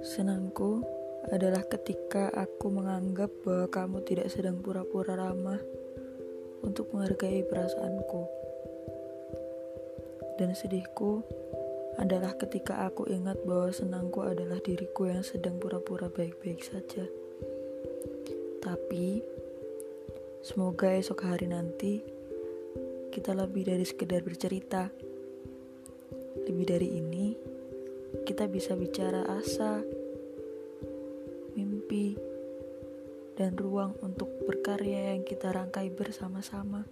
Senangku adalah ketika aku menganggap bahwa kamu tidak sedang pura-pura ramah untuk menghargai perasaanku. Dan sedihku adalah ketika aku ingat bahwa senangku adalah diriku yang sedang pura-pura baik-baik saja. Tapi, semoga esok hari nanti kita lebih dari sekedar bercerita. Lebih dari ini, kita bisa bicara asa, mimpi, dan ruang untuk berkarya yang kita rangkai bersama-sama.